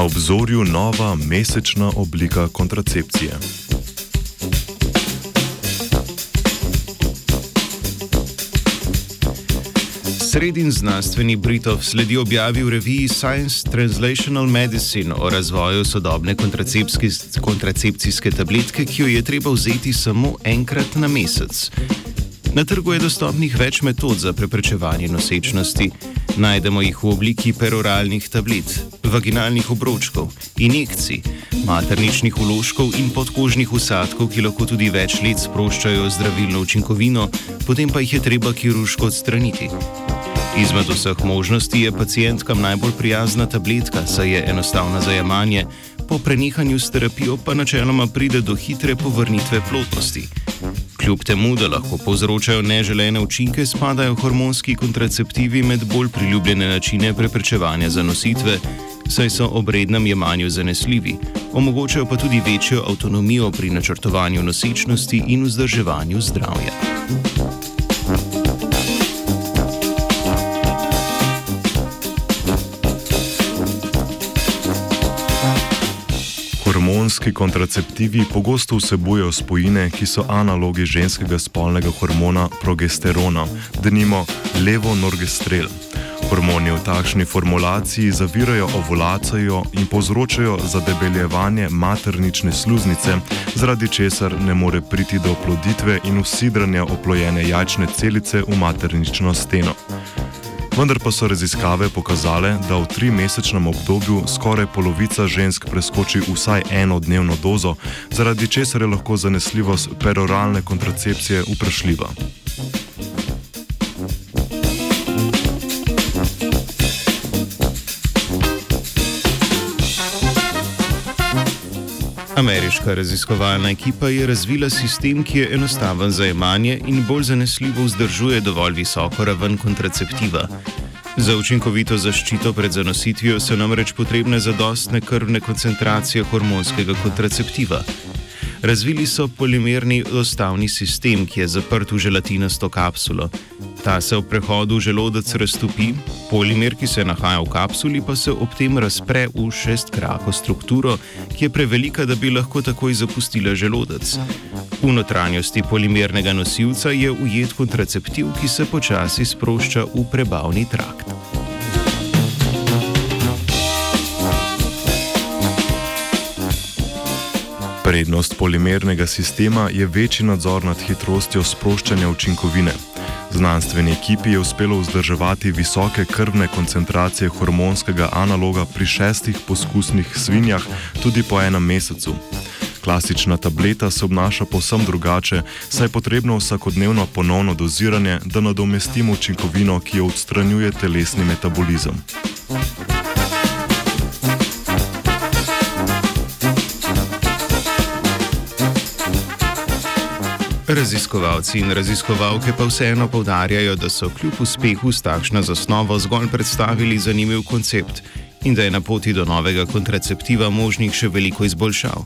Na obzorju nova mesečna oblika kontracepcije. Sredin znanstveni Britov sledi objavi v reviji Science Translational Medicine o razvoju sodobne kontracepcijske tabletke, ki jo je treba vzeti samo enkrat na mesec. Na trgu je dostopnih več metod za preprečevanje nosečnosti. Najdemo jih v obliki peroralnih tablet, vaginalnih obročkov, injekcij, materničnih uložkov in podkožnih usadkov, ki lahko tudi več let sproščajo zdravilno učinkovino, potem pa jih je treba kirurško odstraniti. Izmed vseh možnosti je pacijentkam najbolj prijazna tabletka, saj je enostavna za jemanje, po prenehanju s terapijo pa načeloma pride do hitre povrnitve plotnosti. Kljub temu, da lahko povzročajo neželene učinke, spadajo hormonski kontraceptivi med bolj priljubljene načine preprečevanja zanositve, saj so ob rednem jemanju zanesljivi, omogočajo pa tudi večjo avtonomijo pri načrtovanju nosečnosti in vzdrževanju zdravja. Hormonski kontraceptivi pogosto vsebujejo spojine, ki so analogi ženskega spolnega hormona progesterona, denimo levonorgestrel. Hormoni v takšni formulaciji zavirajo ovulacijo in povzročajo zadebeljevanje maternične sluznice, zaradi česar ne more priti do oploditve in usidranja oplojene jajčne celice v maternično steno vendar pa so raziskave pokazale, da v trimesečnem obdobju skoraj polovica žensk preskoči vsaj eno dnevno dozo, zaradi česar je lahko zanesljivost peroralne kontracepcije vprašljiva. Ameriška raziskovalna ekipa je razvila sistem, ki je enostaven za jemanje in bolj zanesljivo vzdržuje dovolj visoko raven kontraceptiva. Za učinkovito zaščito pred zanositvijo so namreč potrebne zadostne krvne koncentracije hormonskega kontraceptiva. Razvili so polimerni dostavni sistem, ki je zaprt v želatinasto kapsulo. Ta se v prehodu v želodec raztopi, polimer, ki se nahaja v kapsuli, pa se ob tem razpre v šestkrako strukturo, ki je prevelika, da bi lahko takoj zapustila želodec. V notranjosti polimernega nosilca je ujet kontraceptiv, ki se počasi sprošča v prebavni trakt. Prednost polimernega sistema je večji nadzor nad hitrostjo sproščanja učinkovine. Znanstveni ekipi je uspelo vzdrževati visoke krvne koncentracije hormonskega analoga pri šestih poskusnih svinjah tudi po enem mesecu. Klasična tableta se obnaša povsem drugače, saj je potrebno vsakodnevno ponovno doziranje, da nadomestimo učinkovino, ki jo odstranjuje telesni metabolizem. Raziskovalci in raziskovalke pa vseeno povdarjajo, da so kljub uspehu s takšno zasnovo zgolj predstavili zanimiv koncept in da je na poti do novega kontraceptiva možnih še veliko izboljšav.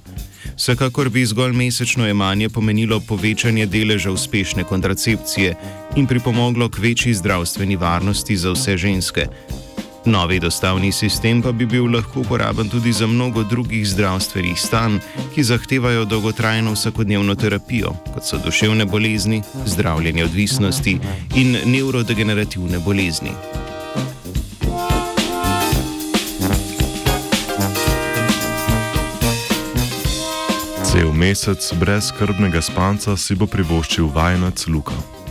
Vsekakor bi zgolj mesečno jemanje pomenilo povečanje deleža uspešne kontracepcije in pripomoglo k večji zdravstveni varnosti za vse ženske, Novi dostavni sistem pa bi bil lahko uporaben tudi za mnogo drugih zdravstvenih stanj, ki zahtevajo dolgotrajno vsakodnevno terapijo, kot so duševne bolezni, zdravljenje odvisnosti in nevrodegenerativne bolezni. Cel mesec brez skrbnega spanca si bo privoščil vajenec Luka.